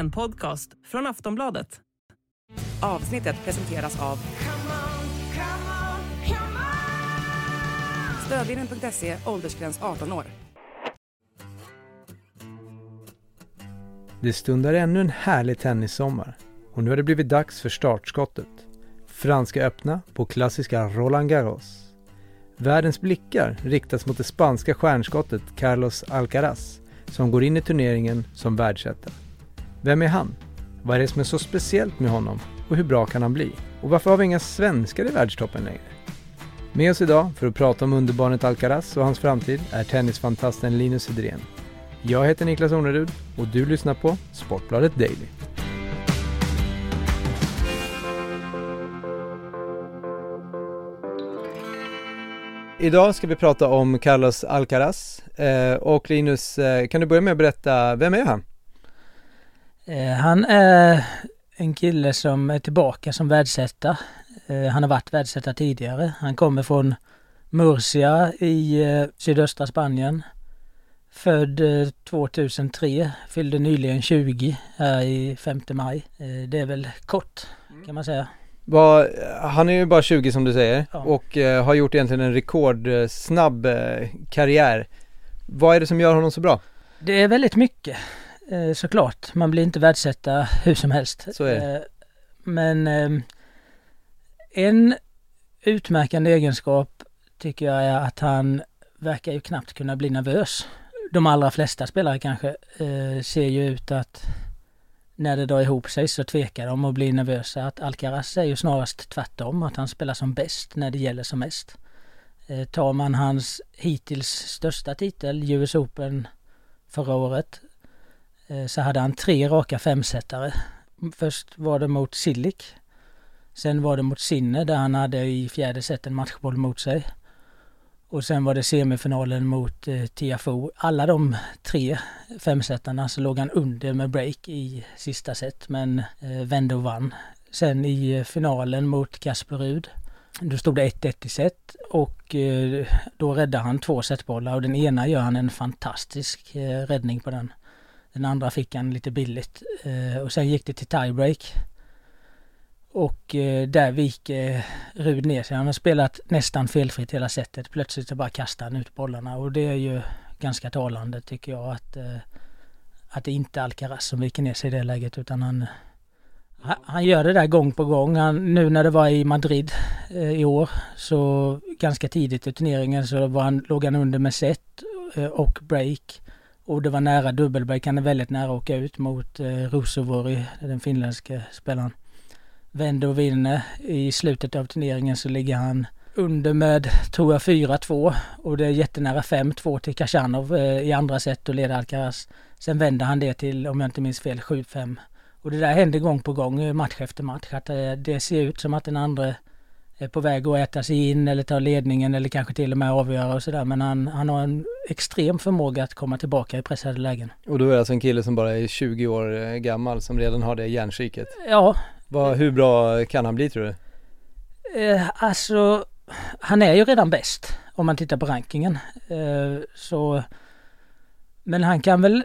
En podcast från Aftonbladet. Avsnittet presenteras av Stödlinjen.se, åldersgräns 18 år. Det stundar ännu en härlig tennissommar och nu har det blivit dags för startskottet. Franska öppna på klassiska Roland Garros. Världens blickar riktas mot det spanska stjärnskottet Carlos Alcaraz som går in i turneringen som världsetta. Vem är han? Vad är det som är så speciellt med honom och hur bra kan han bli? Och varför har vi inga svenskar i världstoppen längre? Med oss idag för att prata om underbarnet Alcaraz och hans framtid är tennisfantasten Linus Hedrén. Jag heter Niklas Ornerud och du lyssnar på Sportbladet Daily. Idag ska vi prata om Carlos Alcaraz eh, och Linus, eh, kan du börja med att berätta, vem är han? Eh, han är en kille som är tillbaka som världsetta. Eh, han har varit världsetta tidigare. Han kommer från Murcia i eh, sydöstra Spanien. Född 2003, fyllde nyligen 20 här i 5 maj. Det är väl kort kan man säga. Han är ju bara 20 som du säger Ja. och har gjort egentligen en rekordsnabb karriär. Vad är det som gör honom så bra? Det är väldigt mycket eh, såklart. Man blir inte världsetta hur som helst. Så är det. Eh, Men eh, en utmärkande egenskap tycker jag är att han verkar ju knappt kunna bli nervös. De allra flesta spelare kanske eh, ser ju ut att när det drar ihop sig så tvekar de och blir nervösa. Att Alcaraz är ju snarast tvärtom, att han spelar som bäst när det gäller som mest. Eh, tar man hans hittills största titel, US Open förra året, Eh, så hade han tre raka femsetare. Först var det mot Silik. Sen var det mot Sinne där han hade i fjärde set en matchboll mot sig. Och sen var det semifinalen mot eh, Tiafoe. Alla de tre femsetarna så låg han under med break i sista set men eh, vände och vann. Sen i eh, finalen mot Kasper Rud då stod det 1-1 i set och eh, då räddade han två setbollar och den ena gör han en fantastisk eh, räddning på den. Den andra fick han lite billigt eh, och sen gick det till tiebreak. Och eh, där viker eh, Rud ner sig. Han har spelat nästan felfritt hela setet. Plötsligt så bara kastar han ut bollarna och det är ju ganska talande tycker jag att, eh, att det inte är Alcaraz som viker ner sig i det läget utan han, han, han gör det där gång på gång. Han, nu när det var i Madrid eh, i år så ganska tidigt i turneringen så var han, låg han under med set eh, och break. Och det var nära dubbelbreak. Han är väldigt nära att åka ut mot eh, Rosovori, den finländske spelaren. Vänder och vinner. I slutet av turneringen så ligger han under med, tror jag, 4-2 och det är jättenära 5-2 till Kachanov eh, i andra set och leder Alcaraz. Sen vänder han det till, om jag inte minns fel, 7-5. Och det där händer gång på gång, eh, match efter match. Att det, det ser ut som att den andra på väg att äta sig in eller ta ledningen eller kanske till och med avgöra och sådär. Men han, han har en extrem förmåga att komma tillbaka i pressade lägen. Och då är det alltså en kille som bara är 20 år eh, gammal som redan har det hjärnskiket. Ja, Vad, hur bra kan han bli tror du? Eh, alltså, han är ju redan bäst om man tittar på rankingen. Eh, så, men han kan väl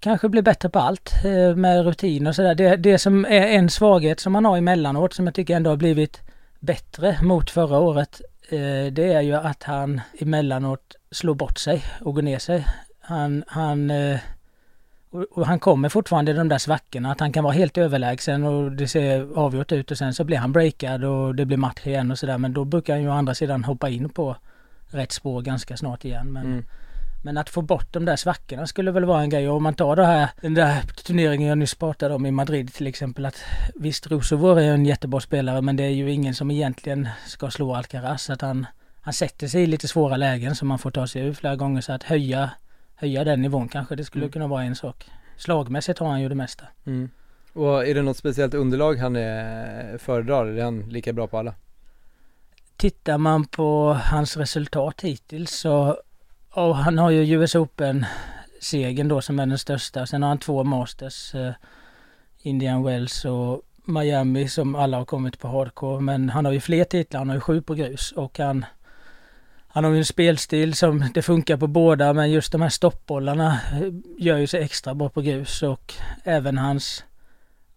kanske bli bättre på allt med rutin och sådär. Det, det som är en svaghet som han har emellanåt som jag tycker ändå har blivit bättre mot förra året. Eh, det är ju att han emellanåt slår bort sig och går ner sig. Han, han eh, och, och han kommer fortfarande i de där svackorna, att han kan vara helt överlägsen och det ser avgjort ut och sen så blir han breakad och det blir match igen och sådär. Men då brukar han ju å andra sidan hoppa in på rätt spår ganska snart igen. Men, Mm men att få bort de där svackorna skulle väl vara en grej. Och om man tar det här, den där turneringen jag nyss pratade om i Madrid till exempel. att Visst, Rosovor är en jättebra spelare men det är ju ingen som egentligen ska slå Alcaraz. Att han, han sätter sig i lite svåra lägen som man får ta sig ur flera gånger. Så att höja, höja den nivån kanske, det skulle Mm. kunna vara en sak. Slagmässigt har han ju det mesta. Mm. Och är det något speciellt underlag han är, föredrar eller är han lika bra på alla? Tittar man på hans resultat hittills så, och han har ju US Open segern då som är den största. Sen har han två Masters, eh, Indian Wells och Miami som alla har kommit på hardcore. Men han har ju fler titlar, han har ju sju på grus och han Han har ju en spelstil som det funkar på båda men just de här stoppbollarna eh, gör ju sig extra bra på grus och även hans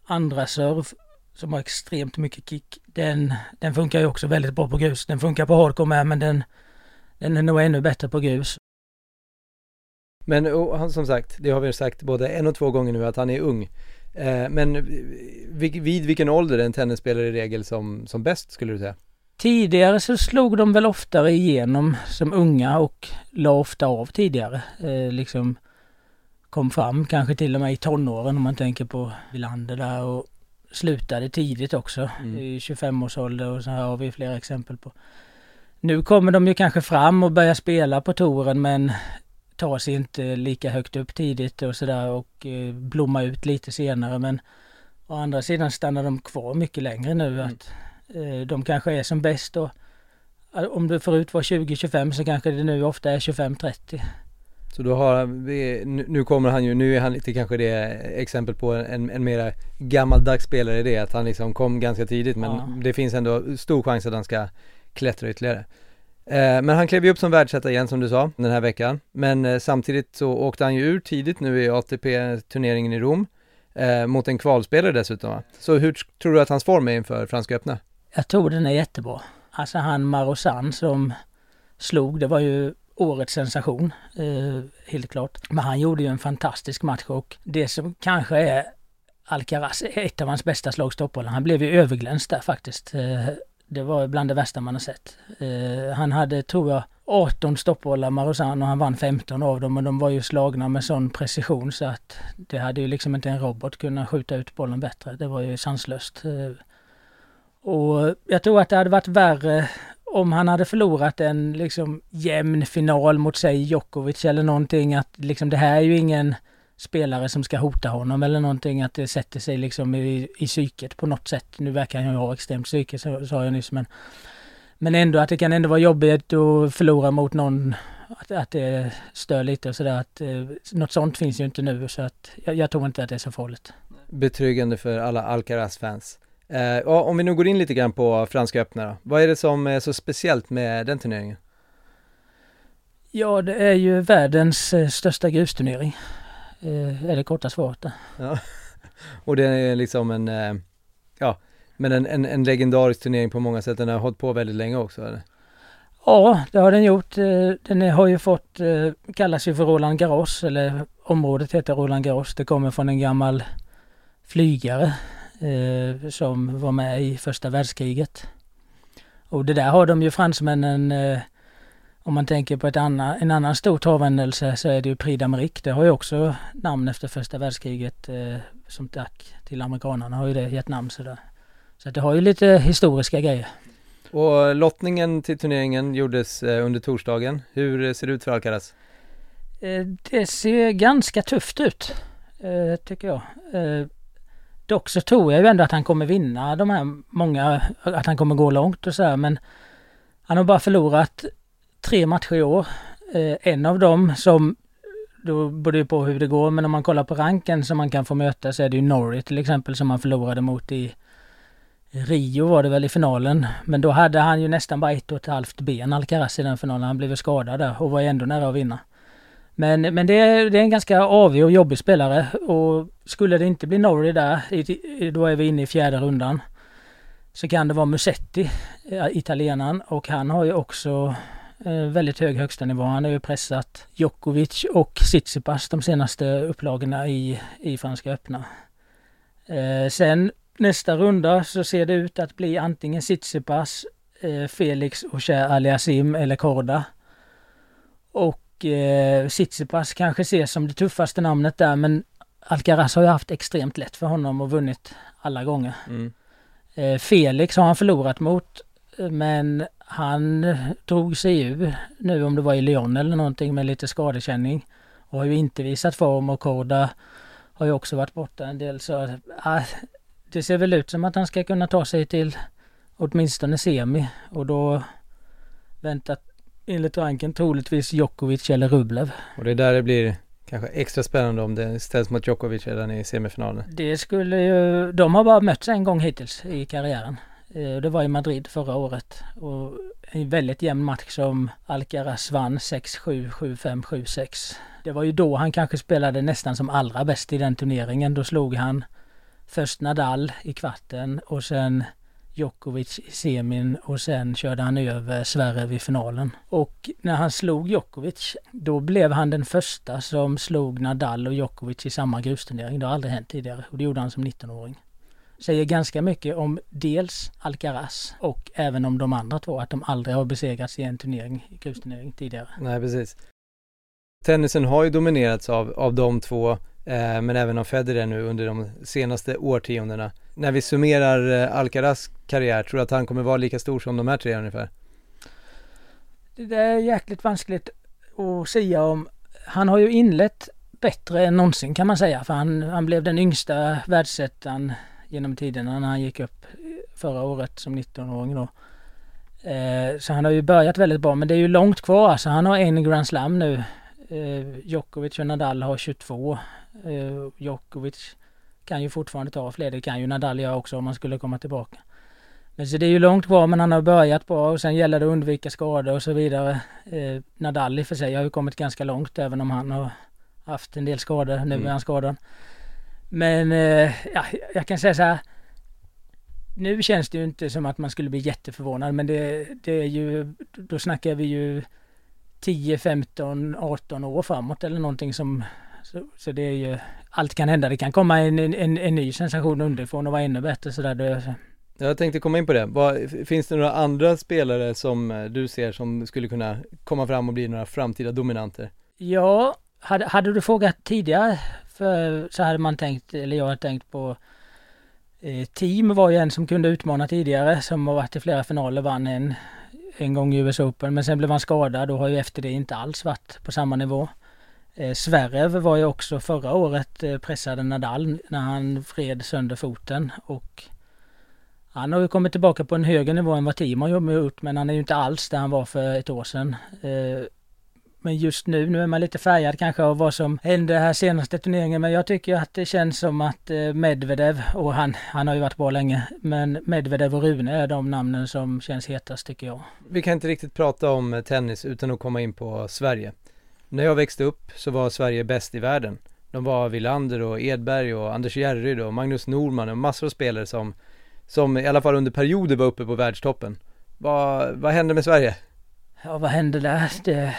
andra serv som har extremt mycket kick. Den, den funkar ju också väldigt bra på grus. Den funkar på hardcore med men den, den är nog ännu bättre på grus. Men och, han, som sagt, det har vi sagt både en och två gånger nu att han är ung. Eh, men vid, vid vilken ålder är en tennisspelare i regel som, som bäst skulle du säga? Tidigare så slog de väl oftare igenom som unga och la ofta av tidigare. Eh, liksom kom fram kanske till och med i tonåren om man tänker på Wilander där och slutade tidigt också mm. i 25-årsålder och så här har vi flera exempel på. Nu kommer de ju kanske fram och börjar spela på touren men tar sig inte lika högt upp tidigt och sådär och eh, blommar ut lite senare men å andra sidan stannar de kvar mycket längre nu mm. att eh, de kanske är som bäst och om det förut var 20-25 så kanske det nu ofta är 25-30. Så då har vi, nu kommer han ju, nu är han lite kanske det exempel på en, en mera gammaldags spelare i det att han liksom kom ganska tidigt men ja. det finns ändå stor chans att han ska klättra ytterligare. Eh, men han klev ju upp som världsetta igen som du sa den här veckan. Men eh, samtidigt så åkte han ju ur tidigt nu i ATP-turneringen i Rom. Eh, mot en kvalspelare dessutom va? Så hur tror du att hans form är inför Franska öppna? Jag tror den är jättebra. Alltså han Marosan som slog, det var ju årets sensation, helt klart. Men han gjorde ju en fantastisk match och det som kanske är Alcaraz, ett av hans bästa slag. Han blev ju överglänst där faktiskt. Det var bland det värsta man har sett. Eh, han hade, tror jag, 18 stoppbollar Marosan och han vann 15 av dem och de var ju slagna med sån precision så att det hade ju liksom inte en robot kunnat skjuta ut bollen bättre. Det var ju sanslöst. Eh, och jag tror att det hade varit värre om han hade förlorat en liksom jämn final mot sig Djokovic eller någonting att liksom det här är ju ingen spelare som ska hota honom eller någonting att det sätter sig liksom i, i psyket på något sätt. Nu verkar han ju ha extremt psyke så sa jag nyss men men ändå att det kan ändå vara jobbigt att förlora mot någon att, att det stör lite och sådär. Att, eh, något sånt finns ju inte nu så att jag, jag tror inte att det är så farligt. Betryggande för alla Alcaraz-fans. Eh, om vi nu går in lite grann på Franska öppna då. Vad är det som är så speciellt med den turneringen? Ja, det är ju världens eh, största grusturnering. Eh, är det korta svaret Ja, och det är liksom en, eh, ja, men en, en, en, legendarisk turnering på många sätt. Den har hållit på väldigt länge också eller? Ja, det har den gjort. Eh, den har ju fått, kallas ju för Roland Garros, eller området heter Roland Garros. Det kommer från en gammal flygare eh, som var med i första världskriget. Och det där har de ju fransmännen, eh, om man tänker på ett annan, en annan stor travhändelse så är det ju Prix d'Amérique. Det har ju också namn efter första världskriget eh, som tack till amerikanerna har ju det gett namn sådär. Så det har ju lite historiska grejer. Och lottningen till turneringen gjordes eh, under torsdagen. Hur ser det ut för Alcaraz? Eh, det ser ganska tufft ut, eh, tycker jag. Dock så tror jag ju ändå att han kommer vinna de här många, att han kommer gå långt och så här, men han har bara förlorat tre matcher i år. Eh, en av dem som, då beror det på hur det går, men om man kollar på ranken som man kan få möta så är det ju Norrie till exempel som han förlorade mot i Rio var det väl i finalen. Men då hade han ju nästan bara ett och ett halvt ben Alcaraz i den finalen. Han blev skadad där och var ändå nära att vinna. Men, men det, är, det är en ganska avig och jobbig spelare och skulle det inte bli Norrie där, då är vi inne i fjärde rundan. Så kan det vara Musetti, eh, italienaren, och han har ju också väldigt hög högsta nivå. Han har ju pressat Djokovic och Tsitsipas de senaste upplagorna i, i Franska öppna. Eh, sen nästa runda så ser det ut att bli antingen Tsitsipas, eh, Felix och Cher Aliasim eller Korda. Och eh, Tsitsipas kanske ses som det tuffaste namnet där men Alcaraz har ju haft extremt lätt för honom och vunnit alla gånger. Mm. Eh, Felix har han förlorat mot men han drog sig ur nu om det var i Lyon eller någonting med lite skadekänning. Och har ju inte visat form och Korda har ju också varit borta en del så äh, det ser väl ut som att han ska kunna ta sig till åtminstone semi och då väntar enligt ranken troligtvis Djokovic eller Rublev. Och det är där det blir kanske extra spännande om det ställs mot Djokovic redan i semifinalen. Det skulle ju, de har bara mötts en gång hittills i karriären. Eh, det var i Madrid förra året och en väldigt jämn match som Alcaraz vann 6-7, 7-5, 7-6. Det var ju då han kanske spelade nästan som allra bäst i den turneringen. Då slog han först Nadal i kvarten och sen Djokovic i semin och sen körde han över Sverre vid finalen. Och när han slog Djokovic, då blev han den första som slog Nadal och Djokovic i samma grusturnering. Det har aldrig hänt tidigare och det gjorde han som 19-åring. Säger ganska mycket om dels Alcaraz och även om de andra två, att de aldrig har besegrats i en turnering, grusturnering tidigare. Nej, precis. Tennisen har ju dominerats av, av de två, eh, men även av Federer nu under de senaste årtiondena. När vi summerar eh, Alcaraz karriär, tror du att han kommer vara lika stor som de här tre ungefär? Det är jäkligt vanskligt att säga om. Han har ju inlett bättre än någonsin kan man säga, för han, han blev den yngsta världsettan genom tiderna när han gick upp förra året som 19-åring då. Eh, så han har ju börjat väldigt bra, men det är ju långt kvar. Alltså han har en Grand Slam nu. Eh, Djokovic och Nadal har 22. Eh, Djokovic kan ju fortfarande ta fler. Det kan ju Nadal göra också om han skulle komma tillbaka. Men så det är ju långt kvar men han har börjat bra och sen gäller det att undvika skador och så vidare. Eh, Nadal i och för sig har ju kommit ganska långt även om han har haft en del skador. Nu mm. är han skadad. Men eh, ja, jag kan säga så här. Nu känns det ju inte som att man skulle bli jätteförvånad men det, det är ju, då snackar vi ju 10, 15, 18 år framåt eller någonting som så, så, det är ju, allt kan hända. Det kan komma en, en, en ny sensation underifrån och vara ännu bättre sådär. Det, jag tänkte komma in på det. Vad, finns det några andra spelare som eh, du ser som skulle kunna komma fram och bli några framtida dominanter? Ja, hade, hade du frågat tidigare för så hade man tänkt, eller jag hade tänkt på eh, Team var ju en som kunde utmana tidigare som har varit i flera finaler, vann en, en gång i US Open men sen blev han skadad och har ju efter det inte alls varit på samma nivå. Eh, Sverrev var ju också förra året eh, pressade Nadal när han vred sönder foten och han har ju kommit tillbaka på en högre nivå än vad Team har gjort men han är ju inte alls där han var för ett år sedan. Eh, men just nu, nu är man lite färgad kanske av vad som hände här senaste turneringen. Men jag tycker att det känns som att eh, Medvedev, och han, han har ju varit bra länge, men Medvedev och Rune är de namnen som känns hetast tycker jag. Vi kan inte riktigt prata om eh, tennis utan att komma in på Sverige. När jag växte upp så var Sverige bäst i världen. De var Villander och Edberg och Anders Järryd och Magnus Norman och massor av spelare som, som i alla fall under perioder var uppe på världstoppen. Vad, vad hände med Sverige? Ja, vad hände där? Det,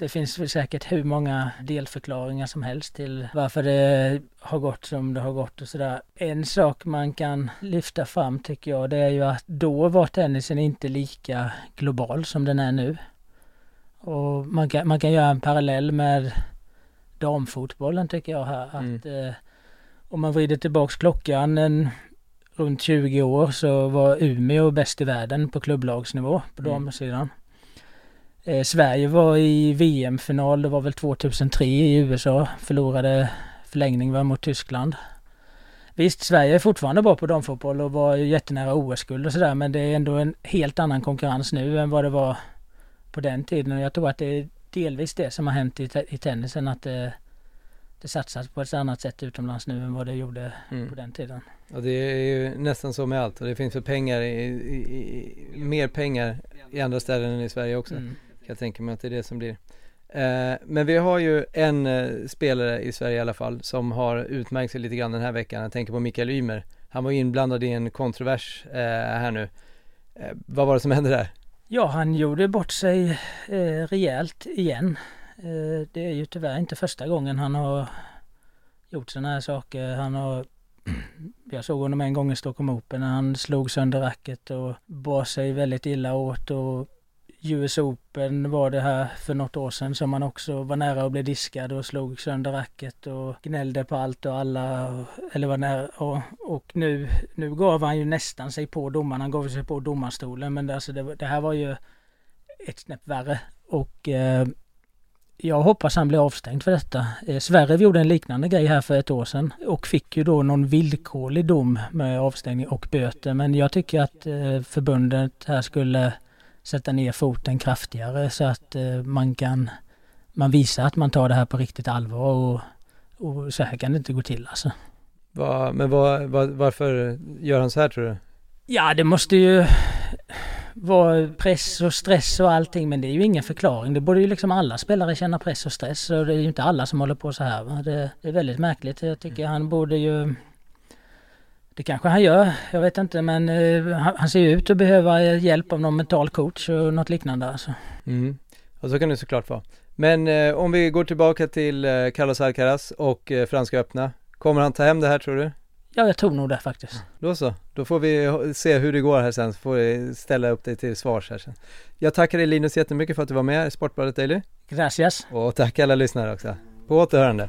det finns säkert hur många delförklaringar som helst till varför det har gått som det har gått och sådär. En sak man kan lyfta fram tycker jag det är ju att då var tennisen inte lika global som den är nu. Och man kan, man kan göra en parallell med damfotbollen tycker jag här. Mm. Att eh, om man vrider tillbaks klockan en, runt 20 år så var Umeå bäst i världen på klubblagsnivå på mm. damsidan. Eh, Sverige var i VM-final, det var väl 2003 i USA, förlorade förlängning var mot Tyskland. Visst, Sverige är fortfarande bra på damfotboll och var jättenära OS-guld och sådär men det är ändå en helt annan konkurrens nu än vad det var på den tiden. Och jag tror att det är delvis det som har hänt i, i tennisen att det, det satsas på ett annat sätt utomlands nu än vad det gjorde mm. på den tiden. Ja det är ju nästan så med allt och det finns för pengar, i, i, i, mer pengar i andra ställen än i Sverige också. Mm jag tänker mig att det är det som blir. Eh, men vi har ju en eh, spelare i Sverige i alla fall som har utmärkt sig lite grann den här veckan. Jag tänker på Mikael Ymer. Han var inblandad i en kontrovers eh, här nu. Vad var det som hände där? Ja, han gjorde bort sig eh, rejält igen. Det är ju tyvärr inte första gången han har gjort sådana här saker. Han har jag såg honom en gång i Stockholm Open när han slog sönder racket och bar sig väldigt illa åt och US Open var det här för något år sedan som man också var nära att bli diskad och slog sönder racket och gnällde på allt och alla. eller var nära. Och, och nu, nu gav han ju nästan sig på domaren. Han gav sig på domarstolen men det, alltså det, det här var ju ett snäpp värre. Och eh, jag hoppas han blir avstängd för detta. Eh, Sverige gjorde en liknande grej här för ett år sedan och fick ju då någon villkorlig dom med avstängning och böter. Men jag tycker att eh, förbundet här skulle sätta ner foten kraftigare så att eh, man kan man visar att man tar det här på riktigt allvar och, och så här kan det inte gå till alltså. Va, men va, va, varför gör han så här tror du? Ja det måste ju var press och stress och allting men det är ju ingen förklaring. Det borde ju liksom alla spelare känna press och stress och det är ju inte alla som håller på så här. Va? Det, det är väldigt märkligt. Jag tycker han borde ju... Det kanske han gör, jag vet inte men uh, han, han, ser ut att behöva hjälp av någon mental coach och något liknande. Alltså. Mm. Och så kan det såklart vara. Men eh, om vi går tillbaka till eh, Carlos Alcaraz och eh, Franska öppna. Kommer han ta hem det här tror du? Ja, jag tror nog det faktiskt. Då så, då får vi se hur det går här sen, så får vi ställa upp dig till svars här sen. Jag tackar dig Linus jättemycket för att du var med i Sportbladet Daily. Gracias. Och tack alla lyssnare också. På återhörande.